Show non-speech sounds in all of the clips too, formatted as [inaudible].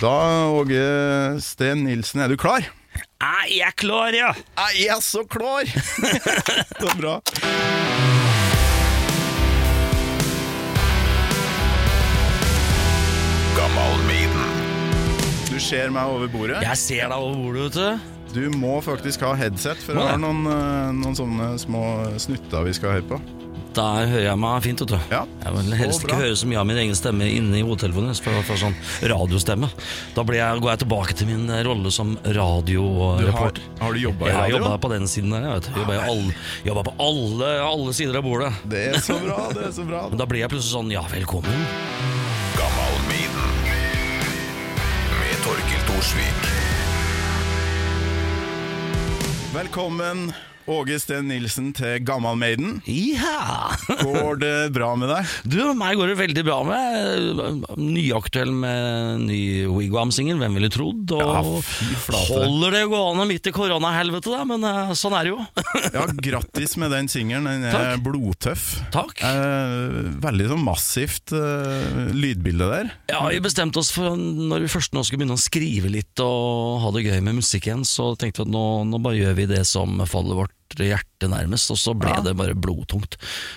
Da, Åge Sten Nilsen, er du klar? Jeg er klar, ja! Jeg er så klar! [laughs] så bra. Du ser meg over bordet. Jeg ser deg over bordet, vet du. Du må faktisk ha headset, for det jeg har noen, eh, noen sånne små snutter vi skal høre på. Der hører jeg meg fint, vet du. Ja, Jeg vil helst ikke høre så mye av min egen stemme inne i hodetelefonen, for er sånn radiostemme. Da blir jeg, går jeg tilbake til min rolle som radioreporter. har, har du jobba i radio? Jeg har jobba på den siden der, jeg vet du. Jobba på alle, alle sider av bordet. Det er så bra, det er så bra. Men da blir jeg plutselig sånn, ja, velkommen. Med Torkil Thorsvik. Velkommen, Åge Sten Nilsen, til Gammal Maiden. Ja! Går det bra med deg? Du, meg går det veldig bra med. Nyaktuell med ny Wigwam-singel, hvem ville trodd? Og Ja, holder det gående midt i koronahelvetet, da, men eh, sånn er det jo. [laughs] Ja, Grattis med den singelen. Den er Takk. blodtøff. Takk. Eh, veldig sånn massivt eh, lydbilde der. Ja, Vi bestemte oss for når vi først nå skulle begynne å skrive litt og ha det gøy med musikk igjen, så tenkte vi at nå, nå bare gjør vi det som faller vårt hjerte nærmest, og så ble Ja. det bare blodtungt.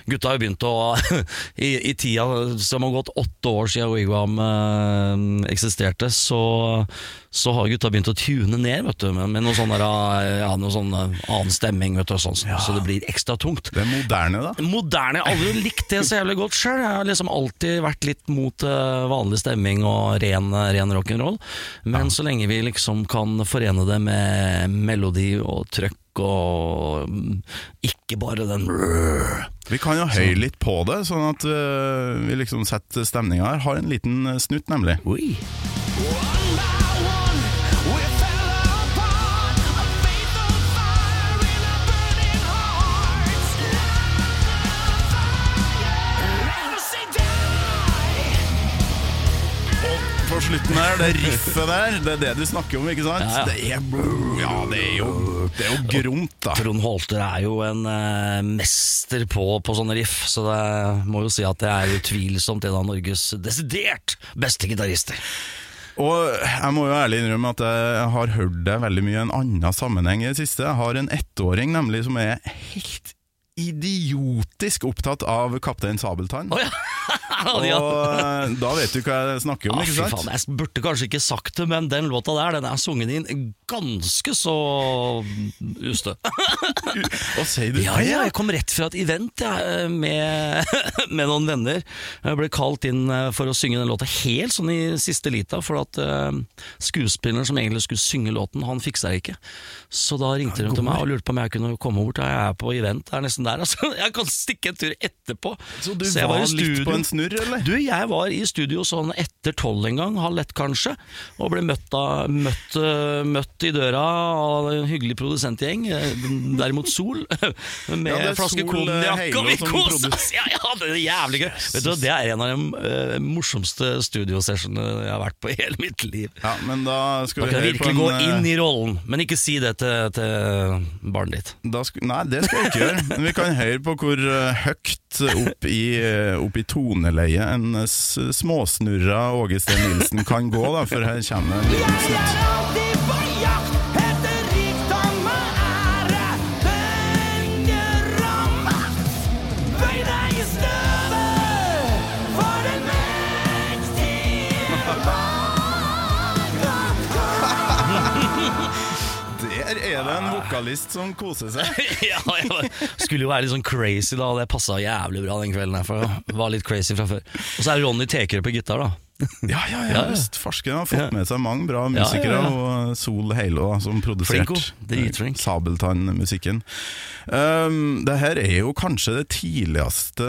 Gutta har jo begynt å [laughs] I, i tida som har gått åtte år siden Wigwam eh, eksisterte, så, så har gutta begynt å tune ned, vet du, med, med noe sånn eh, ja, sånn eh, annen stemming, vet du, sånn, sånn, så det blir ekstra tungt. Det er moderne, da. Moderne, jeg har aldri likt det så jævlig godt sjøl. Jeg har liksom alltid vært litt mot eh, vanlig stemming og ren, ren rock'n'roll. Men så lenge vi liksom kan forene det med melodi og trøkk og mm, ikke bare den Vi kan jo høye litt på det, sånn at eh, vi liksom setter stemninga her. Har en liten eh, snutt, nemlig. Oi. Slutten her, det riffet der, det er det du snakker om, ikke sant? Ja, ja. Det er Ja, det er jo, det er jo gromt, da. Trond Holter er jo en eh, mester på, på sånne riff, så det må jo si at det er utvilsomt en av Norges desidert beste gitarister. Og jeg må jo ærlig innrømme at jeg har hørt det veldig mye i en annen sammenheng i det siste. Jeg har en ettåring nemlig som er helt idiotisk opptatt av Kaptein Sabeltann. Oh, ja! Og ja. eh, da vet du hva jeg snakker om, Ja, ikke sant? faen, jeg burde kanskje ikke sagt det, men den låta der Den er sunget inn ganske så ustø. [laughs] Hva sier du Ja, ja, jeg kom rett fra et event ja, med, [laughs] med noen venner. Jeg ble kalt inn eh, for å synge den låta helt sånn i siste lita, for at uh, skuespilleren som egentlig skulle synge låten, han fiksa det ikke. Så da ringte de til meg og lurte på om jeg kunne komme bort. Jeg er på event, jeg er nesten der. [laughs] Altså. Jeg kan stikke en tur etterpå. Så du så var, var litt på en snurr, eller? Du, jeg var i studio sånn etter tolv en gang, halv ett kanskje, og ble møtt, av, møtt, eh, møtt i døra av en hyggelig produsentgjeng, eh, derimot Sol, [laughs] med Ja, flaske Sol, konjakk, og vi kosa oss! Ja, ja, det er jævlig gøy! Vet du, Det er en av de uh, morsomste studiosessionene jeg har vært på i hele mitt liv. Ja, men da skal Da vi kan jeg virkelig en gå eh, inn i rollen, men ikke si det til, til barnet ditt. Nei, det skal jeg ikke gjøre. Men vi kan høre på hvor eh, høyt opp i, eh, opp i toneleie en eh, småsnurra Åge Steen Nilsen kan gå, da, for her kommer en vokalist som koser seg. [laughs] ja, jeg skulle jo være litt sånn crazy da, det passa jævlig bra den kvelden. her, For var litt crazy fra før. Og så er Ronny Tekerø på gitar, da. [laughs] Ja, ja, ja, visst. Farsken har fått med seg mange bra musikere, og Sol Heilo som produserte Sabeltann-musikken. Um, det her er jo kanskje det tidligste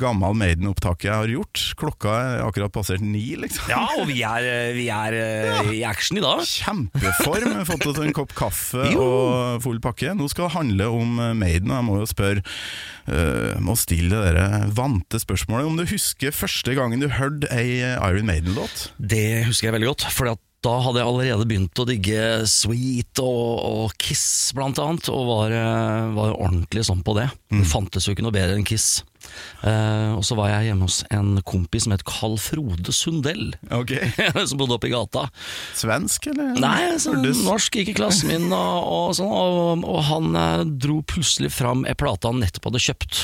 Gammal Maiden-opptaket jeg har gjort. Klokka er akkurat passert ni, liksom. Ja, og vi er, eh, vi er eh, i action i dag. Kjempeform. Vi har fått oss en kopp kaffe [laughs] Jo. og full pakke. Nå skal det handle om eh, Maiden, og jeg må jo spørre uh, Må stille dere vante spørsmålet om du husker første gangen du hørte ei Iron Maiden-låt? Det husker jeg veldig godt. For da hadde jeg allerede begynt å digge Sweet og, og Kiss, blant annet. Og var, eh, var ordentlig sånn på det. Det fantes jo ikke noe bedre enn Kiss. Eh, og så var jeg hjemme hos en kompis som het Carl Frode Sundell, okay. [laughs] som bodde oppe i gata. Svensk, eller? Nei, så norsk, norsk, ikke klassen min, og, og sånn. Og, og han eh, dro plutselig fram ei plate han nettopp hadde kjøpt,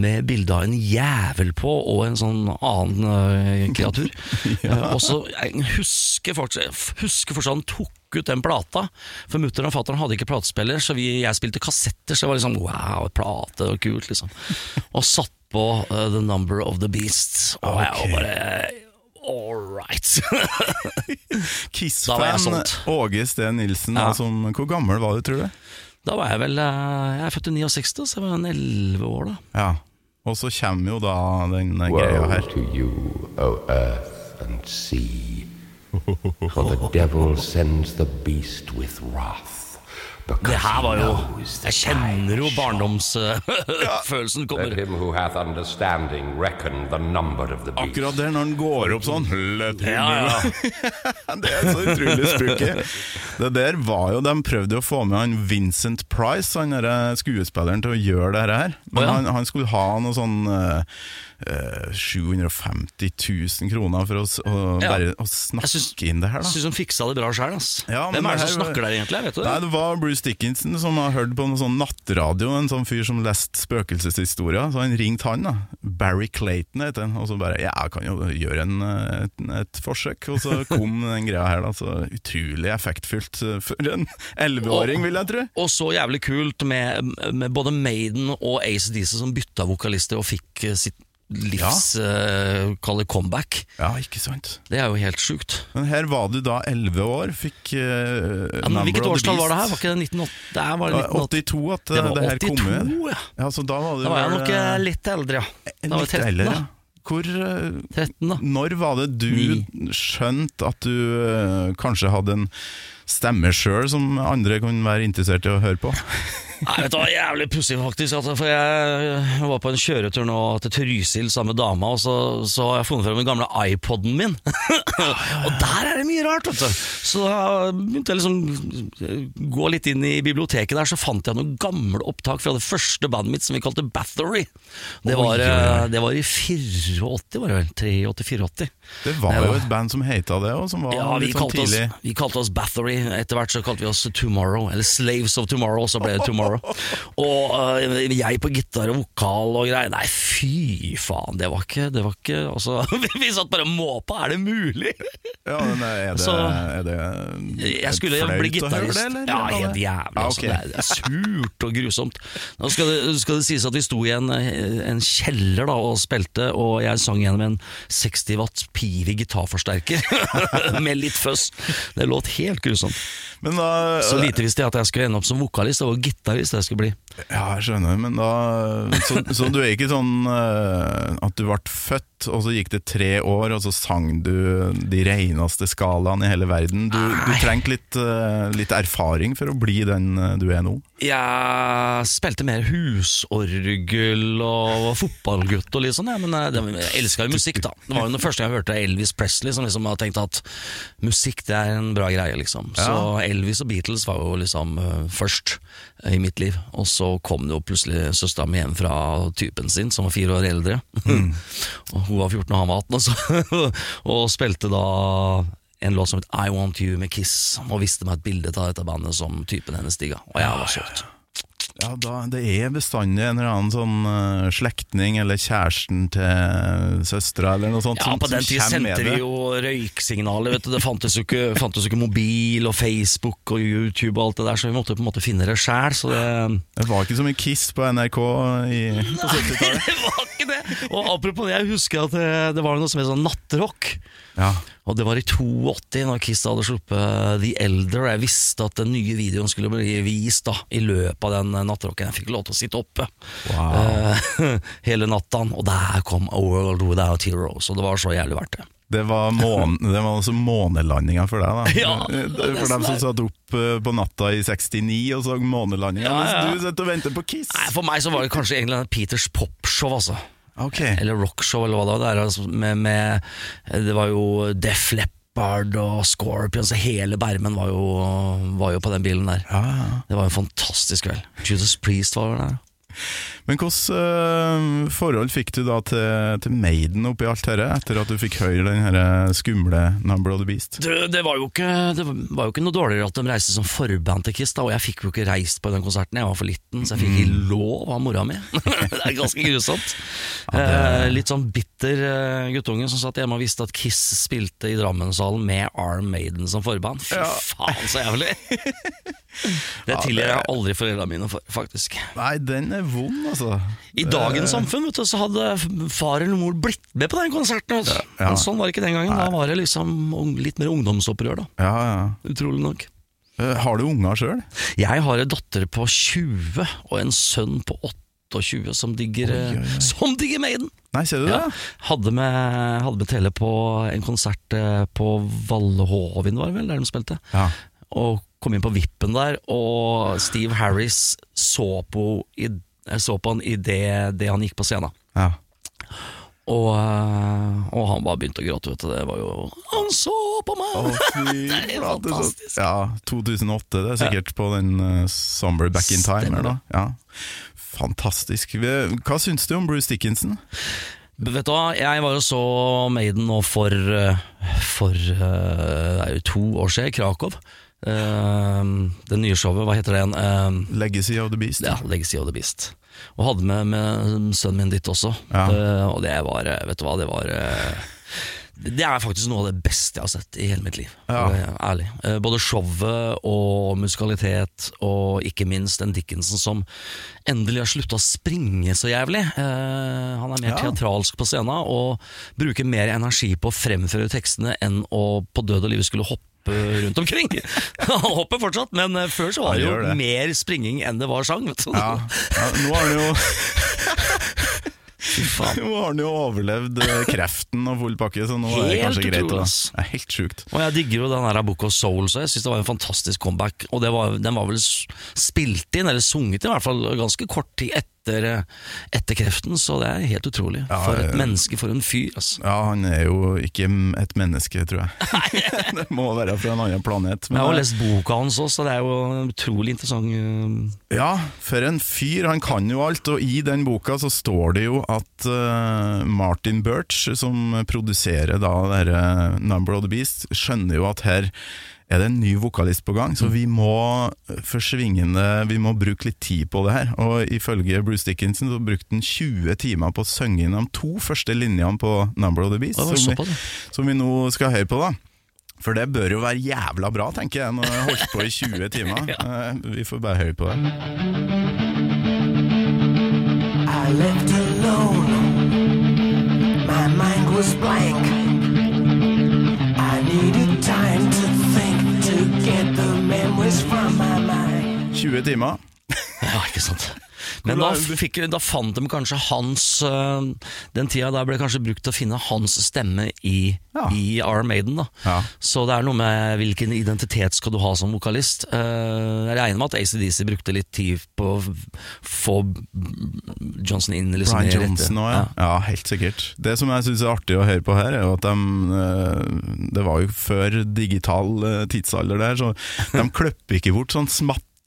med bilde av en jævel på og en sånn annen eh, kreatur. [laughs] Eh, og så Jeg husker fortsatt, husker fortsatt han tok ut den plata, for mutter'n og fatter'n hadde ikke platespiller, så vi, jeg spilte kassetter, så det var liksom wow, plate, og kult, liksom. [laughs] Og satt på uh, The Number of the Beast, og jeg og bare All right. [laughs] Da var jeg Kiss-fan. Åge Steen Nilsen. Ja. altså, hvor gammel var du, tror du? Da var jeg vel eh, Jeg er født i 69, så jeg var en 11 år da. Ja. Og så kommer jo da den greia Woe World to you, O earth and sea, for the devil sends the beast with wrath. Det her var jo Jeg kjenner jo barndomsfølelsen kommer. Akkurat der når han går opp sånn Ja, ja. [laughs] Det er så utrolig spooky. Det der var jo De prøvde å få med han Vincent Price, han der skuespilleren, til å gjøre det her. Men ja. han, han skulle ha noe sånn eh, eh, 750 000 kroner for å, å, Ja. bare, å snakke synes, inn det her, Jeg da. syns hun fiksa det bra sjøl. Ja, Hvem er det det som snakker der egentlig? Vet du Nei, det? Det var Bruce Dickinson som har hørt på noen sånn nattradio, en sånn fyr som leste spøkelseshistorier. Så han ringte han, da. Barry Clayton heter han. Og så bare Ja, jeg kan jo gjøre en, et, et forsøk. Og så kom den greia her, da. Så utrolig effektfullt for en elleveåring, vil jeg tro. Og så jævlig kult med, med både Maiden og ACDC som bytta vokalister og fikk sitt livs ja. uh, comeback. Ja, ikke sant. Det er jo helt sjukt. Men her var du da elleve år, fikk uh, Ja, men hvilket årstall var det her? Var ikke det 1980? Det her var 1980. 82 at Det det, var det kom ut. ja. Ja, så da var det Da var jeg nok eh, eh, litt eldre, ja. Da var jeg 13, eldre. da. Hvor eh, 13 da. Når var det du Ni. skjønte at du uh, kanskje hadde en stemme sjøl som andre kunne være interessert i å høre på? [laughs] Nei, vet du hva, jævlig pussig faktisk. Altså, For jeg var på en kjøretur nå til Trysil sammen med dama, og så, så har jeg funnet frem den gamle iPoden min. [laughs] og der er det mye rart, vet du. Så da begynte jeg liksom gå litt inn i biblioteket der, så fant jeg noen gamle opptak fra det første bandet mitt som vi kalte Bathory. Det var, eh, det var i 84, var det vel? 83-84. Det var jo et band som heta det, òg, som var Ja, litt sånn tidlig. oss, vi kalte oss Bathory. Etter hvert så kalte vi oss Tomorrow, eller Slaves of Tomorrow. Så ble det [laughs] Tomorrow. Og uh, jeg på gitar og vokal og greier. Nei, fy faen, det var ikke, det var ikke altså, [laughs] Vi satt bare og måpa, er det mulig? Ja, men er det, Så- er det Jeg skulle bli gitarist. det. Ja, helt var det- jævlig. Altså, det, er, surt og grusomt. Nå skal det, skal det sies at vi sto i en, en kjeller da, og spilte, og jeg sang gjennom en 60 watt Pivi gitarforsterker [laughs] med litt føss. Det låt helt grusomt. Men da Så lite visste jeg at jeg skulle ende opp som vokalist, og gitarist jeg skulle bli. Ja, jeg skjønner, men da Så, så du er ikke sånn uh, at du ble født, og så gikk det tre år, og så sang du de reneste skalaene i hele verden. Du, du trengte litt, eh, litt erfaring for å bli den eh, du er nå. Jeg spilte mer husorgel og fotballgutt og litt sånn, ja, men eh, jeg elska jo musikk, da. Det var jo den første jeg hørte Elvis Presley, som liksom hadde tenkt at musikk det er en bra greie, liksom. Så Elvis og Beatles var jo liksom først i mitt liv. Og så kom det jo plutselig søstera mi hjem fra typen sin, som var fire år eldre. [laughs] og hun var 14 og han var 18, og, [laughs] og spilte da en låt som het I Want You med Kiss, og viste meg et bilde av dette bandet som typen hennes digga. Og jeg var solgt. Ja, da, Det er bestandig en eller annen sånn uh, slektning eller kjæresten til søstera eller noe sånt Ja, på den tida tid sendte vi jo røyksignaler, vet du. Det fantes jo, ikke, fantes jo ikke mobil og Facebook og YouTube og alt det der, så vi måtte på en måte finne det sjæl, det Det var ikke så mye Kiss på NRK i, på 70-tallet. [laughs] Det var ikke det! Og apropos det, jeg husker at det, det var noe som het sånn nattrock. Ja. Og det var i 82, når Kiss hadde sluppet The Elder. Og jeg visste at den nye videoen skulle bli vist da i løpet av den nattrocken. Jeg fikk lov til å sitte oppe eh, [laughs] hele natta, og der kom A World Without Heroes. Og det var så jævlig verdt det. Det var, mån, det var altså månelandinga for deg, da. [laughs] Ja, for dem som satt opp eh, på natta i 69 og så månelandinga, Ja, ja. mens du sitter og venter på Kiss. Nei, For meg så var det kanskje egentlig Peters popshow, altså. Ok, Eller rockshow, eller hva det var. Det, altså, med, med, det var jo Def Leppard og Scorpions, og hele bermen var jo, var jo på den bilen der. ja, ja. Det var en fantastisk kveld. Judas Priest var der. Men hvordan eh, forhold fikk du da til, til Maiden oppi alt dette, etter at du fikk høre den her skumle Number of the Beast? Det, det, var ikke, det var jo ikke noe dårligere at de reiste som forband til Kiss, da, og jeg fikk jo ikke reist på den konserten. Jeg var for liten, så jeg fikk ikke lov av mora mi. [laughs] det er ganske grusomt. Eh, litt sånn bitter eh, guttunge som satt hjemme og visste at Kiss spilte i Drammenshallen med Arm Maiden som forband. Fy faen, så jævlig! [laughs] det tilgir jeg aldri foreldrene mine for, faktisk. Nei, den er vond, altså. I dagens samfunn vet du, så hadde far eller mor blitt med på den konserten. Altså. Ja, Ja. Men sånn var det ikke den gangen. Da var det liksom litt mer ungdomsopprør, da. Ja, ja. Utrolig nok. Eh, Har du unger sjøl? Jeg har en datter på 20 og en sønn på 28 som digger, Oi, oi, oi. Som digger Maiden! Nei, ser du Ja. det? Hadde med, hadde med Tele på en konsert eh, på Vallehovin, var det vel, der de spilte. Ja. Og kom inn på vippen der, og Steve Harris så på, i, eh, så på han i det, det han gikk på scenen. ja. Og, eh, og han bare begynte å gråte, vet du. Det var jo Han så på meg! Oh, [laughs] Det er fantastisk. Ja, 2008, det er sikkert på den uh, Summer Back in Time. Eller? Ja. Fantastisk. Hva syns du om Bruce Dickinson? Vet du hva, jeg var jo så Maiden nå for, eh, for uh, det er jo to år siden i Krakow. Eh, det nye showet, hva heter det igjen? Uh, Legacy of the Beast? ja, Legacy of the Beast. Og hadde med, med sønnen min dit også. Ja. Uh, og det var, eh, vet du hva, det var Det er faktisk noe av det beste jeg har sett i hele mitt liv. Ja. Ærlig. Både showet og musikalitet, og ikke minst den Dickinson som endelig har slutta å springe så jævlig. Han er mer Ja. teatralsk på scenen og bruker mer energi på å fremføre tekstene enn å på død og liv skulle hoppe rundt omkring. [laughs] Han hopper fortsatt, men eh, før så var det jo det. mer springing enn det var sang. Vet du. Ja. ja nå har han jo. Nå har han jo overlevd eh, kreften og full pakke, så nå er det kanskje greit. utrolig. Det er helt sjukt. Og jeg digger jo den her Book of Soul, så jeg syns det var en fantastisk comeback. Og det var, den var vel spilt inn, eller sunget i hvert fall, ganske kort tid etter, eh, etter kreften, så det er helt utrolig. Ja, for et menneske, for en fyr, altså. Ja, han er jo ikke et menneske, tror jeg. [laughs] [laughs] det må være fra en annen planet. Jeg har lest boka hans òg, så det er jo utrolig interessant eh, Ja, for en fyr. Han kan jo alt, og i den boka så står det jo at uh, Martin Birch, som produserer da dette Number of the Beast, skjønner jo at her er det en ny vokalist på gang, så vi må forsvingende Vi må bruke litt tid på det her. Og ifølge Bruce Dickinson så brukte han 20 timer på å synge inn de to første linjene på Number of the Beast, som, vi, som vi nå skal høre på, da. For det bør jo være jævla bra, tenker jeg, når jeg har holdt på i 20 [laughs] timer. ja. Vi får bare høre på det. I left alone. My mind was blank. 20 timer. Ja, ikke sant. Men da, fikk, da fant de kanskje hans øh, Den tida der ble kanskje brukt til å finne hans stemme i, Ja. i Maiden. da Ja. Så det er noe med hvilken identitet skal du ha som vokalist. Eh, jeg regner med at ACDC brukte litt tid på å få Johnson inn liksom, Brian Johnson òg, ja. ja. Helt sikkert. Det som jeg syns er artig å høre på her, er jo at de eh, Det var jo før digital eh, tidsalder der, så de [laughs] klipper ikke bort sånn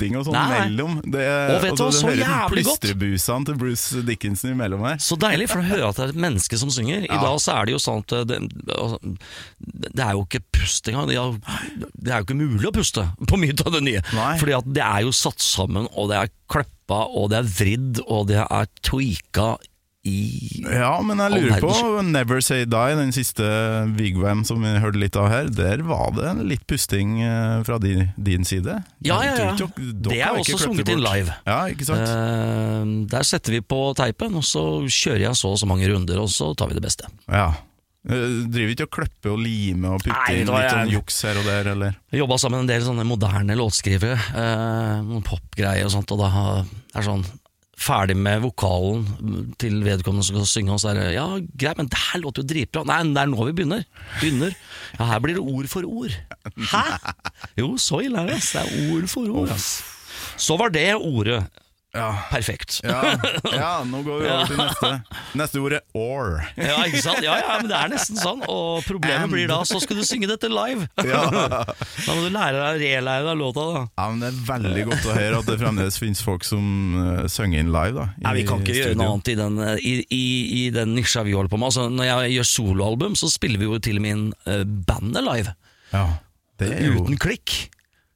smatting og sånn mellom. Det, Og vet du hva, så jævlig godt. Plystrebusene til Bruce Dickinson imellom her. Så deilig, for å høre at det er et menneske som synger. I Ja. dag så er det jo sånn at det, altså, det er jo ikke pust engang. Det er, det er jo ikke mulig å puste på mye av det nye. Nei. Fordi at det er jo satt sammen, og det er kleppa og det er vridd, og det er tweaka i Ja, men jeg lurer på Never Say Die, den siste Vigvam som vi hørte litt av her. Der var det litt pusting eh, fra din, din side. Ja, ja, ja. Dere Det er også sunget inn live. Ja, ikke sant? Uh, der setter vi på teipen, og så kjører jeg så og så mange runder, og så tar vi det beste. Ja. Uh, Driver ikke og klipper og limer og putter inn litt sånn juks her og der, eller? Jeg jobba sammen med en del sånne moderne låtskrivere, uh, popgreier og sånt, og da er sånn Ferdig med vokalen til vedkommende som skal synge, og så er det Ja, greit, men det her låter jo dritbra. Nei, det er nå vi begynner. Begynner. Ja, her blir det ord for ord. Hæ? Jo, så ille er det. ass. Det er ord for ord. ass. Så var det ordet Ja. Perfekt. Ja, [laughs] ja, nå går vi over til neste. Neste ord er or. Ja, ikke sant? Ja, ja, men det er nesten sånn. Og problemet And. blir da, så skal du synge dette live. [laughs] Ja. Da må du lære deg relære deg låta, da. ja, men Det er veldig godt å høre at det fremdeles finnes folk som uh, synger inn live. da i Nei, Vi kan ikke gjøre noe annet i den, i, i, i den nisja vi holder på med. Altså, når jeg gjør soloalbum, så spiller vi jo til og med inn uh, bandet live. Ja, det er jo Uten klikk.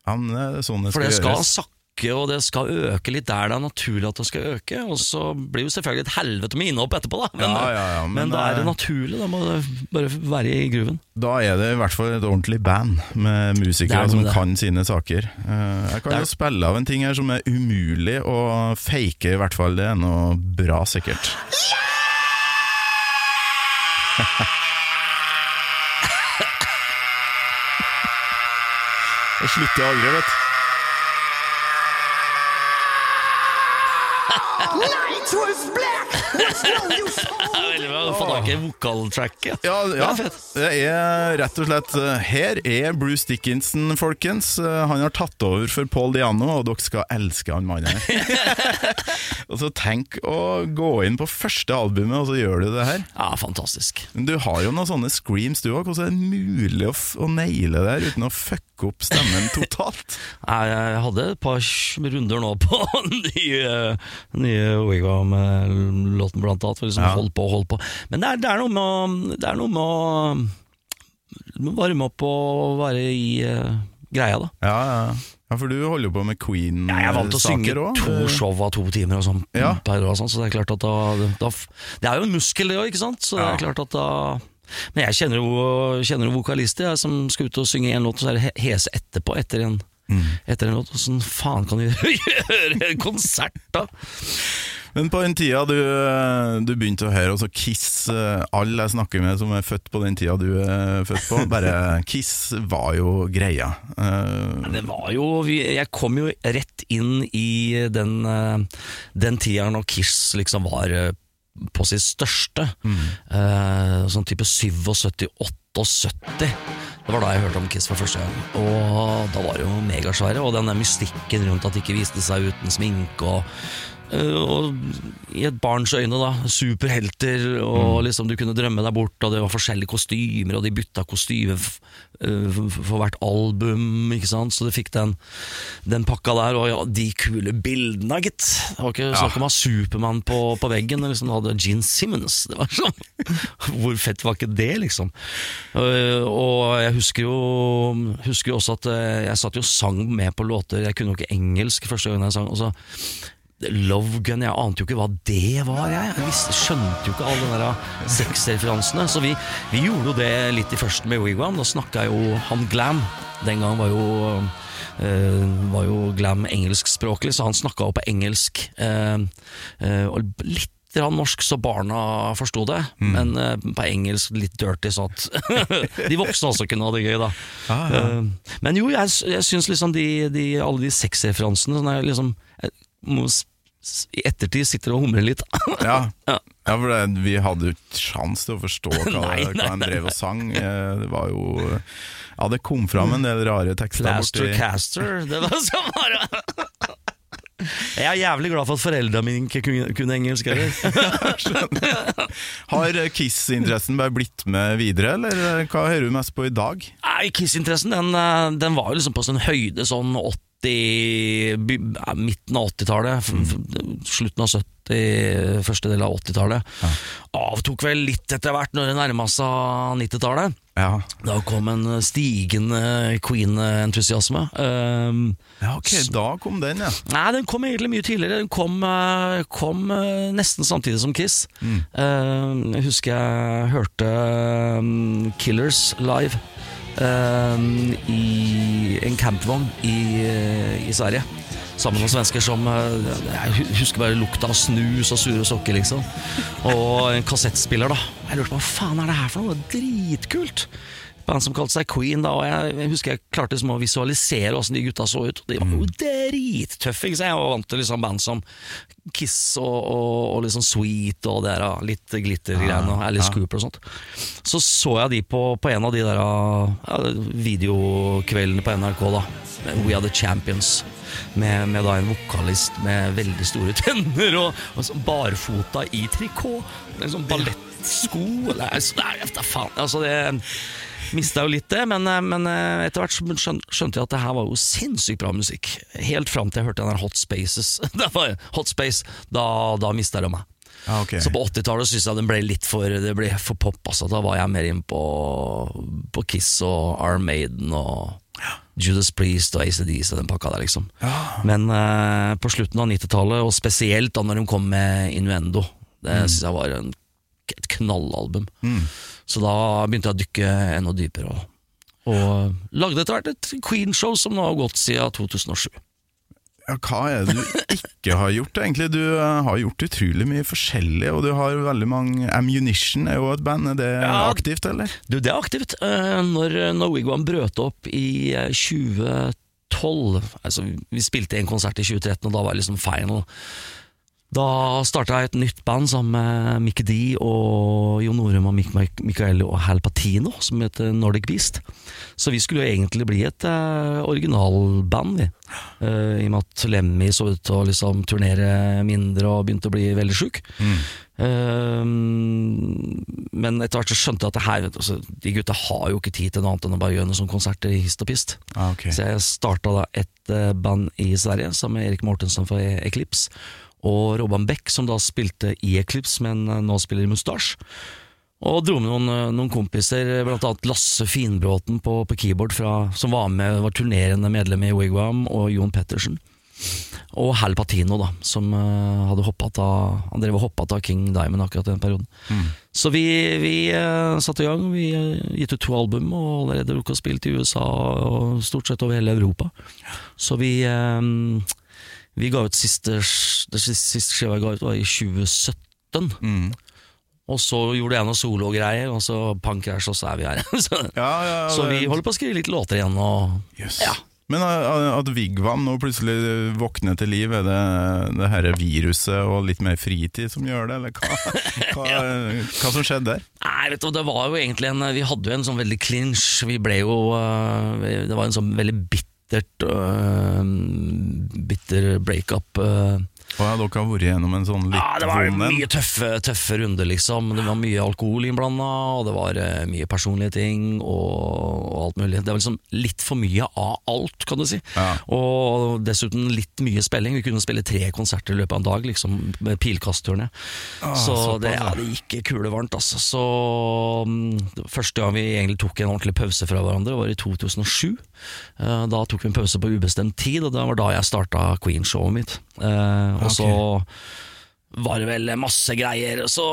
ja, men det er sånn det For det skal gjøres. Sakke, og det skal øke litt der det er naturlig at det skal øke. Og så blir det jo selvfølgelig et helvete med innhopp etterpå, da. Men, Ja, ja, ja, men, men, da er det eh, naturlig. Da må det bare være i gruven. Da er det i hvert fall et ordentlig band med musikere er som det. kan sine saker. Eh, jeg kan jo spille av en ting her som er umulig å fake, i hvert fall. Det er noe bra, sikkert. Det slutter aldri, vet du. Night was black. Was [laughs] no use er. Du får tak i vokaltracket. Ja, ja. Det er rett og slett eh, Her er Bruce Dickinson, folkens. Eh, Han har tatt over for Paul Diano, og dere skal elske han mannen. [laughs] og så Tenk å gå inn på første albumet, og så gjør du det her. Ja, fantastisk. Men Du har jo noen sånne screams, du òg. Hvordan er det mulig å, f å naile det her uten å fucke opp stemmen [laughs] totalt? Jeg hadde et par runder nå på [laughs] nye, nye Wigwam-låten, blant annet. For liksom Ja. holdt på, hold på. Men det er, det er noe med å Det er noe med å varme opp og være i uh, greia, da. Ja, ja. ja, for du holder jo på med Queen-saker Ja, jeg vant å synge òg. to show av to timer og sånn Ja. og sånn, så det er klart at da, da Det er jo en muskel, det òg, ikke sant? Så det er klart at da Men jeg kjenner jo, kjenner jo vokalister jeg, som skal ut og synge en låt, og så er det hese etterpå, etter en, etter en låt. Åssen faen kan du [laughs] gjøre en konsert, da? Men på den tida du, du begynte å høre også Kiss eh, Alle jeg snakker med som er født på den tida du er født på, bare [laughs] Kiss var jo greia. Uh, Det var jo Jeg kom jo rett inn i den, eh, den tida når Kiss liksom var eh, på sitt største. Eh, sånn type 77-78. Det var da jeg hørte om Kiss for første gang. Og da var det jo megasvære. Og den der mystikken rundt at de ikke viste seg uten sminke. Og, eh, og i et barns øyne, da. Superhelter, og liksom du kunne drømme deg bort, og det var forskjellige kostymer, og de bytta kostyme eh, for hvert album, ikke sant. Så du fikk den, den pakka der, og ja, de kule bildene, gitt. Det var ikke snakk om å ha Supermann på, på veggen, liksom, du hadde Gene Simmons. Det var sånn [laughs] Hvor fett var ikke det, liksom? Eh, og jeg husker jo, husker jo også at eh, jeg satt jo og sang med på låter, jeg kunne jo ikke engelsk første gang jeg sang. og så Love Gun, jeg ante jo ikke hva det var. Jeg, jeg visste, skjønte jo ikke alle de der sexreferansene. Så vi, vi gjorde jo det litt i førsten med Wigwam. Da snakka jo han Glam. Den gang var jo, eh, var jo Glam engelskspråklig, så han snakka jo på engelsk. eh, og litt norsk så barna forsto det, men eh, på engelsk litt dirty, så at [laughs] de voksne også kunne ha det gøy, da. Eh, men jo, jeg, jeg syns liksom de, de, alle de sexreferansene sånn liksom jeg I ettertid sitter og humrer litt. [laughs] ja. Ja. for det, vi hadde jo ikke sjans til å forstå hva, [laughs] Nei, nei, hva han drev og sang. Eh, Det var jo Ja, det kom fram en del rare tekster Plaster borti Caster, det var så bare [laughs] Jeg er jævlig glad for at foreldra mine ikke kunne, kunne engelsk heller. Har Kiss-interessen bare blitt med videre, eller eh, hva hører du mest på i dag? Nei, Kiss-interessen den, eh, den var jo liksom på sin høyde sånn 80 by- ja, Midten av 80-tallet, f- f- slutten av 70, første del av 80-tallet. Avtok vel litt etter hvert når det nærma seg 90-tallet. Ja, Da kom en stigende Queen-entusiasme. Um, ja ok, da kom den, ja. Nei, den kom egentlig mye tidligere. Den kom, eh, kom eh, nesten samtidig som Kiss. Mm. Eh, jeg husker jeg hørte um, Killers live i en campvogn i, eh, i Sverige. Sammen med noen svensker som eh, Jeg husker bare lukta av snus og sure sokker, liksom. Og en kassettspiller, da. Jeg lurte på hva faen er det her for noe? Dritkult! band som kalte seg Queen, da, og jeg, husker jeg klarte liksom å visualisere åssen de gutta så ut. De var jo drittøffe. ikke? Jeg var vant til liksom band som Kiss og, og, og liksom Sweet og det der, ah, litt glitter-greiene, og Alice Cooper og sånt. Så så jeg de på, på en av de der ja, videokveldene på NRK, da. We Are The Champions. Med, med en vokalist med veldig store tenner og, og sånn barfota i trikot. En sånn ballettsko. eller nei, faen. Altså, det Mista jo litt det, men, men etter hvert skjønte jeg at det her var jo sinnssykt bra musikk. Helt fram til jeg hørte den der Hot Spaces. [laughs] Det var Hot Space, Da, da mista det meg. Ah, okay. Så på 80-tallet syns jeg den ble litt for, det ble for pop. Altså. Da var jeg mer inn på, på Kiss og Arm Maiden og Judas Priest og ACDC og den pakka der, liksom. Men eh, på slutten av 90-tallet, og spesielt da når de kom med Innuendo, det synes jeg var en, et knallalbum. Så da begynte jeg å dykke enda dypere. Og, og lagde etter hvert et Queen-show som nå har gått siden 2007. Ja, hva er det du ikke har gjort, egentlig? Du eh, har gjort utrolig mye forskjellig, og du har veldig mange Ammunition er jo et band, er det Ja. aktivt, eller? Du, det er aktivt. Eh, Når, når Wigwam brøt opp i eh, 2012 altså, Vi spilte en konsert i 2013, og da var det liksom final. Da starta jeg et nytt band sammen med Mikke D og Jon Norum og Mik- Mikael og Hal Patino, som heter Nordic Beast. Så vi skulle jo egentlig bli et eh, originalband, vi. Eh, I og med at Lemmy så ut til å liksom turnere mindre og begynte å bli veldig sjuk. Eh, men etter hvert så skjønte jeg at det her, altså, de gutta har jo ikke tid til noe annet enn å bare gjøre noen sånne konserter i hist og pist. Ah, okay. Så jeg starta da et eh, band i Sverige sammen med Erik Mortensen fra Eclipse. Og Robban Beck, som da spilte i Eclipse, men eh, nå spiller i Mustache. Og dro med noen, eh, noen kompiser, blant annet Lasse Finbråten på, på keyboard, fra, som var med, var turnerende medlem i Wigwam, og Jon Pettersen. Og Hal Patino, da, som uh, hadde hoppet av Han drev og hoppet av King Diamond akkurat i den perioden. Så vi, vi uh, satte i gang. Vi uh, gitt ut to album, og allerede rukket å spille til USA og stort sett over hele Europa. Så vi eh, Vi ga ut siste Det siste, skiva jeg ga ut, var i 2017. Mm. Og så gjorde jeg noe sologreier, og så pankræsj, og så er vi her. [laughs] så, Ja, ja, så vi holder på å skrive litt låter igjen. Og, yes. ja. Men uh, at Vigvam nå plutselig våkner til liv, er det det her viruset og litt mer fritid som gjør det, eller hva, [laughs] hva, hva som skjedde der? Nei, vet du, det var jo egentlig en Vi hadde jo en sånn veldig clinch. Vi ble jo Det var en sånn veldig bittert øh, Bitter breakup. øh. Og ja, dere har vært gjennom en sånn litt Ja, det var vond mye tøffe, tøffe runder, liksom. Det var mye alkohol innblanda, og det var uh, mye personlige ting og, og alt mulig. Det var liksom litt for mye av alt, kan du si. Ja. Og dessuten litt mye spilling. Vi kunne spille tre konserter i løpet av en dag, liksom, med pilkastturné. så så det, ja. det gikk kulevarmt, altså. Så um, Første gang vi egentlig tok en ordentlig pause fra hverandre, var i 2007. Uh, Da tok vi en pause på ubestemt tid, og det var da jeg starta Queen-showet mitt. Eh, Og så var det vel masse greier. Så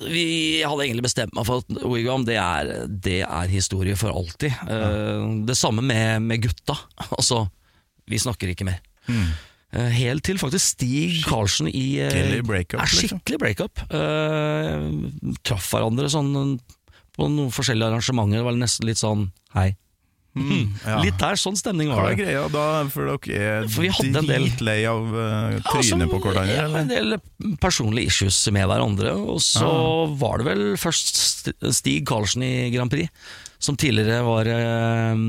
vi hadde egentlig bestemt meg for at Wigwam det er, det er historie for alltid. Eh, Det samme med, med gutta. [laughs] Altså, vi snakker ikke mer. Eh, Helt til faktisk Stig Karlsen i eh, Skikkelig breakup, er liksom. Skikkelig breakup. Traff hverandre sånn på noen forskjellige arrangementer. Det var nesten litt sånn hei. [laughs] ja. Litt der, sånn stemning var det. Hva er greia da, for dere er For vi hadde en del- dritlei av uh, trynet ja, på hverandre? ja, en del personlige issues med hverandre. Og så var det vel først Stig Karlsen i Grand Prix, som tidligere var uh,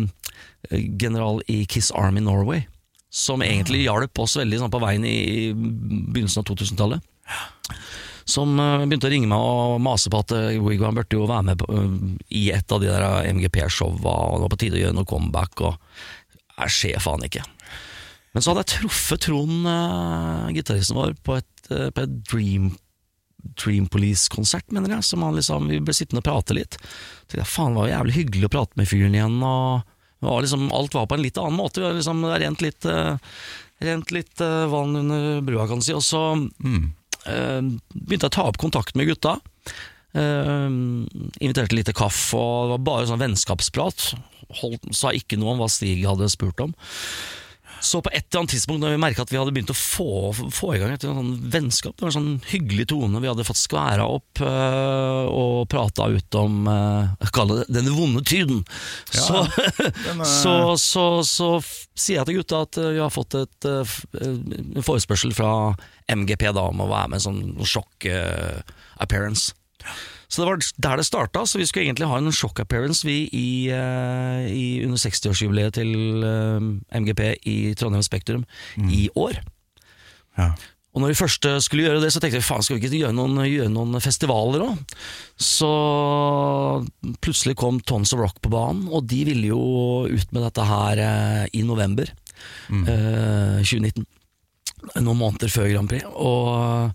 general i Kiss Army Norway. Som egentlig hjalp oss veldig sånn, på veien i, i begynnelsen av 2000-tallet. Som eh, begynte å ringe meg og mase på at uh, Wigwam burde jo være med på, eh, i et av de der MGP-showa, og det var på tide å gjøre noe comeback. Og jeg ser faen ikke. Men så hadde jeg truffet Trond, uh, gitaristen vår, på et, uh, på et Dream, Dream Police-konsert, mener jeg. Som han liksom, vi ble sittende og prate litt. Så jeg, faen, det var jævlig hyggelig å prate med fyren igjen. Og var liksom, alt var på en litt annen måte. Vi har liksom rent litt, uh, rent litt eh, vann under brua, kan du si. Og så eh, begynte jeg å ta opp kontakt med gutta. Uh, inviterte til kaffe, og det var bare sånn vennskapsprat. Holdt, sa ikke noe om hva Stig hadde spurt om. Så på et eller annet tidspunkt når vi merka at vi hadde begynt å få, få i gang et sånn vennskap, det var en sånn hyggelig tone, vi hadde fått skværa opp øh, og prata ut om øh, Jeg kaller det den vonde tyden. Ja, så, [laughs] er- så, så, så sier jeg til gutta at øh, vi har fått et, øh, øh, en forespørsel fra MGP da om å være med en sånn sjokk-appearance. Så det var der det starta, så vi skulle egentlig ha en sjokk-appearance vi i, eh, i under 60-årsjubileet til eh, MGP i Trondheim Spektrum i år. Ja. Og når vi først skulle gjøre det, så tenkte vi faen, skal vi ikke gjøre noen, gjøre noen festivaler òg? Så plutselig kom Tons of Rock på banen, og de ville jo ut med dette her eh, i november eh, 2019. Noen måneder før Grand Prix. Og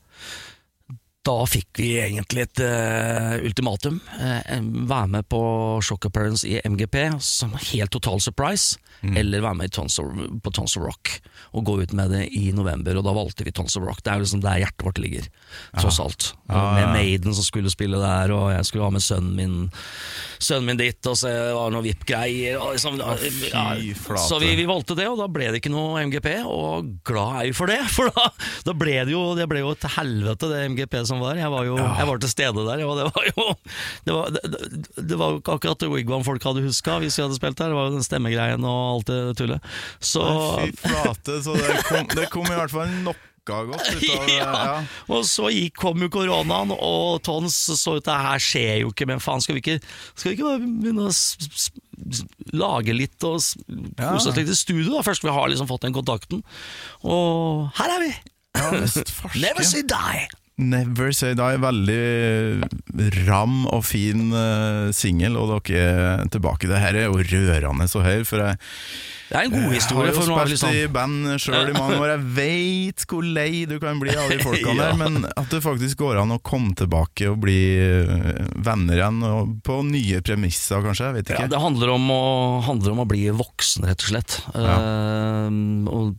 da fikk vi egentlig et uh, ultimatum. Uh, være med på Shock Appearance i MGP som helt total surprise, eller være med Tons of, på Tons of Rock og gå ut med det i november. Og da valgte vi Tons of Rock. Det er liksom der hjertet vårt ligger, tross alt. Ja, Med ja. Maiden som skulle spille der, og jeg skulle ha med sønnen min Sønnen min dit, og så var det noe VIP-greier. Liksom, så vi, vi valgte det, og da ble det ikke noe MGP, og glad er vi for det. [laughs] For da, da ble det jo Det ble jo til helvete, det MGP som var. Jeg var jo jeg var til stede der, og det var jo Det var, det, det- var akkurat det Wigwam-folk hadde huska hvis vi hadde spilt der. Det var jo den stemmegreien og alt det tullet. Så Fy flate, så det kom, det kom i hvert fall noe godt av [laughs] ja. Ja. Og så gikk, kom jo koronaen, og Tons så ut det her skjer jo ikke, men faen, skal vi ikke, skal vi ikke bare begynne å lage litt og kose oss litt i studio, da, først vi har liksom fått den kontakten. Og her er vi! Ja. Never see die! Never Say Die. Veldig ram og fin uh, singel, og dere er tilbake. Det her er jo rørende å høre, for jeg, Det er en god historie. jeg har jo spilt sånn. vi i band sjøl i mange år. Jeg veit hvor lei du kan bli av de folkene [laughs] Ja. der, men at det faktisk går an å komme tilbake og bli eh, venner igjen, på nye premisser, kanskje. Jeg vet ja. Det handler om, å, handler om å bli voksen, rett og slett. Eh, og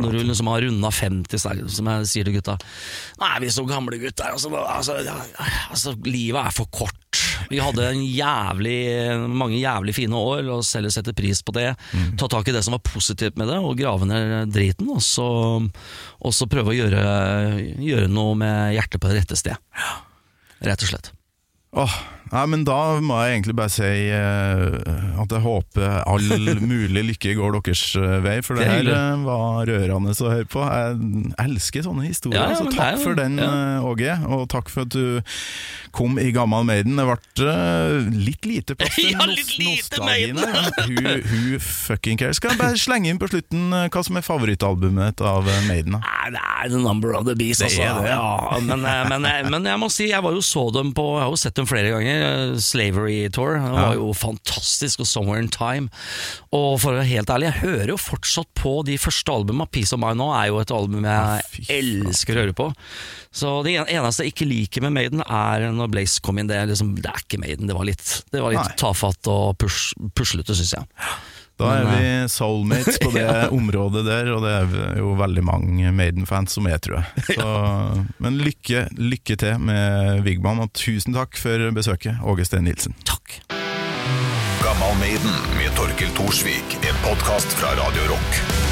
Når du liksom har runda 50, så er det som jeg sier til gutta vi er så gamle gutter. Altså, altså, ja, altså, livet er for kort. Vi hadde en jævlig, mange jævlig fine år, la oss heller sette pris på det. Ta tak i det som var positivt med det, og grave ned driten. Og så, og så prøve å gjøre, gjøre noe med hjertet på det rette sted. Rett og slett. Åh, nei, men da må jeg egentlig bare si uh, at jeg håper all [laughs] mulig lykke går deres eh, vei, for det, Det er her eh, var rørende å høre på. Jeg elsker sånne historier, Ja, ja, så takk er for den, ja. Uh, Åge, og takk for at du kom i Gammal Maiden. Det ble litt lite plass til [laughs] Ja, litt lite nostalgien. Who, who fucking cares? Skal jeg bare slenge inn på slutten hva som er favorittalbumet av Maiden? da? Nei, det er The Number of the Beast, altså. det. Ja, men, men, men jeg må si, jeg var jo så dem på Jeg har jo sett dem flere ganger. Eh, Slavery Tour. Det var jo fantastisk, og Somewhere in Time. Og for å være helt ærlig, jeg hører jo fortsatt på de første albumene. Peace of Mind nå er jo et album jeg elsker å høre på. Så det eneste jeg ikke liker med Maiden, er når Blaze kom inn. Det er, liksom, det er ikke Maiden. Det var litt, det var litt tafatt og pus puslete, syns jeg. Da er vi soulmates på [laughs] det området der, og det er jo veldig mange Maiden-fans som er, tror jeg. [laughs] Så, men lykke, lykke til med Vigman, og tusen takk for besøket, Åge Steen Nilsen. Takk. Gammal Maiden med Torkil Thorsvik. En podkast fra Radio Rock.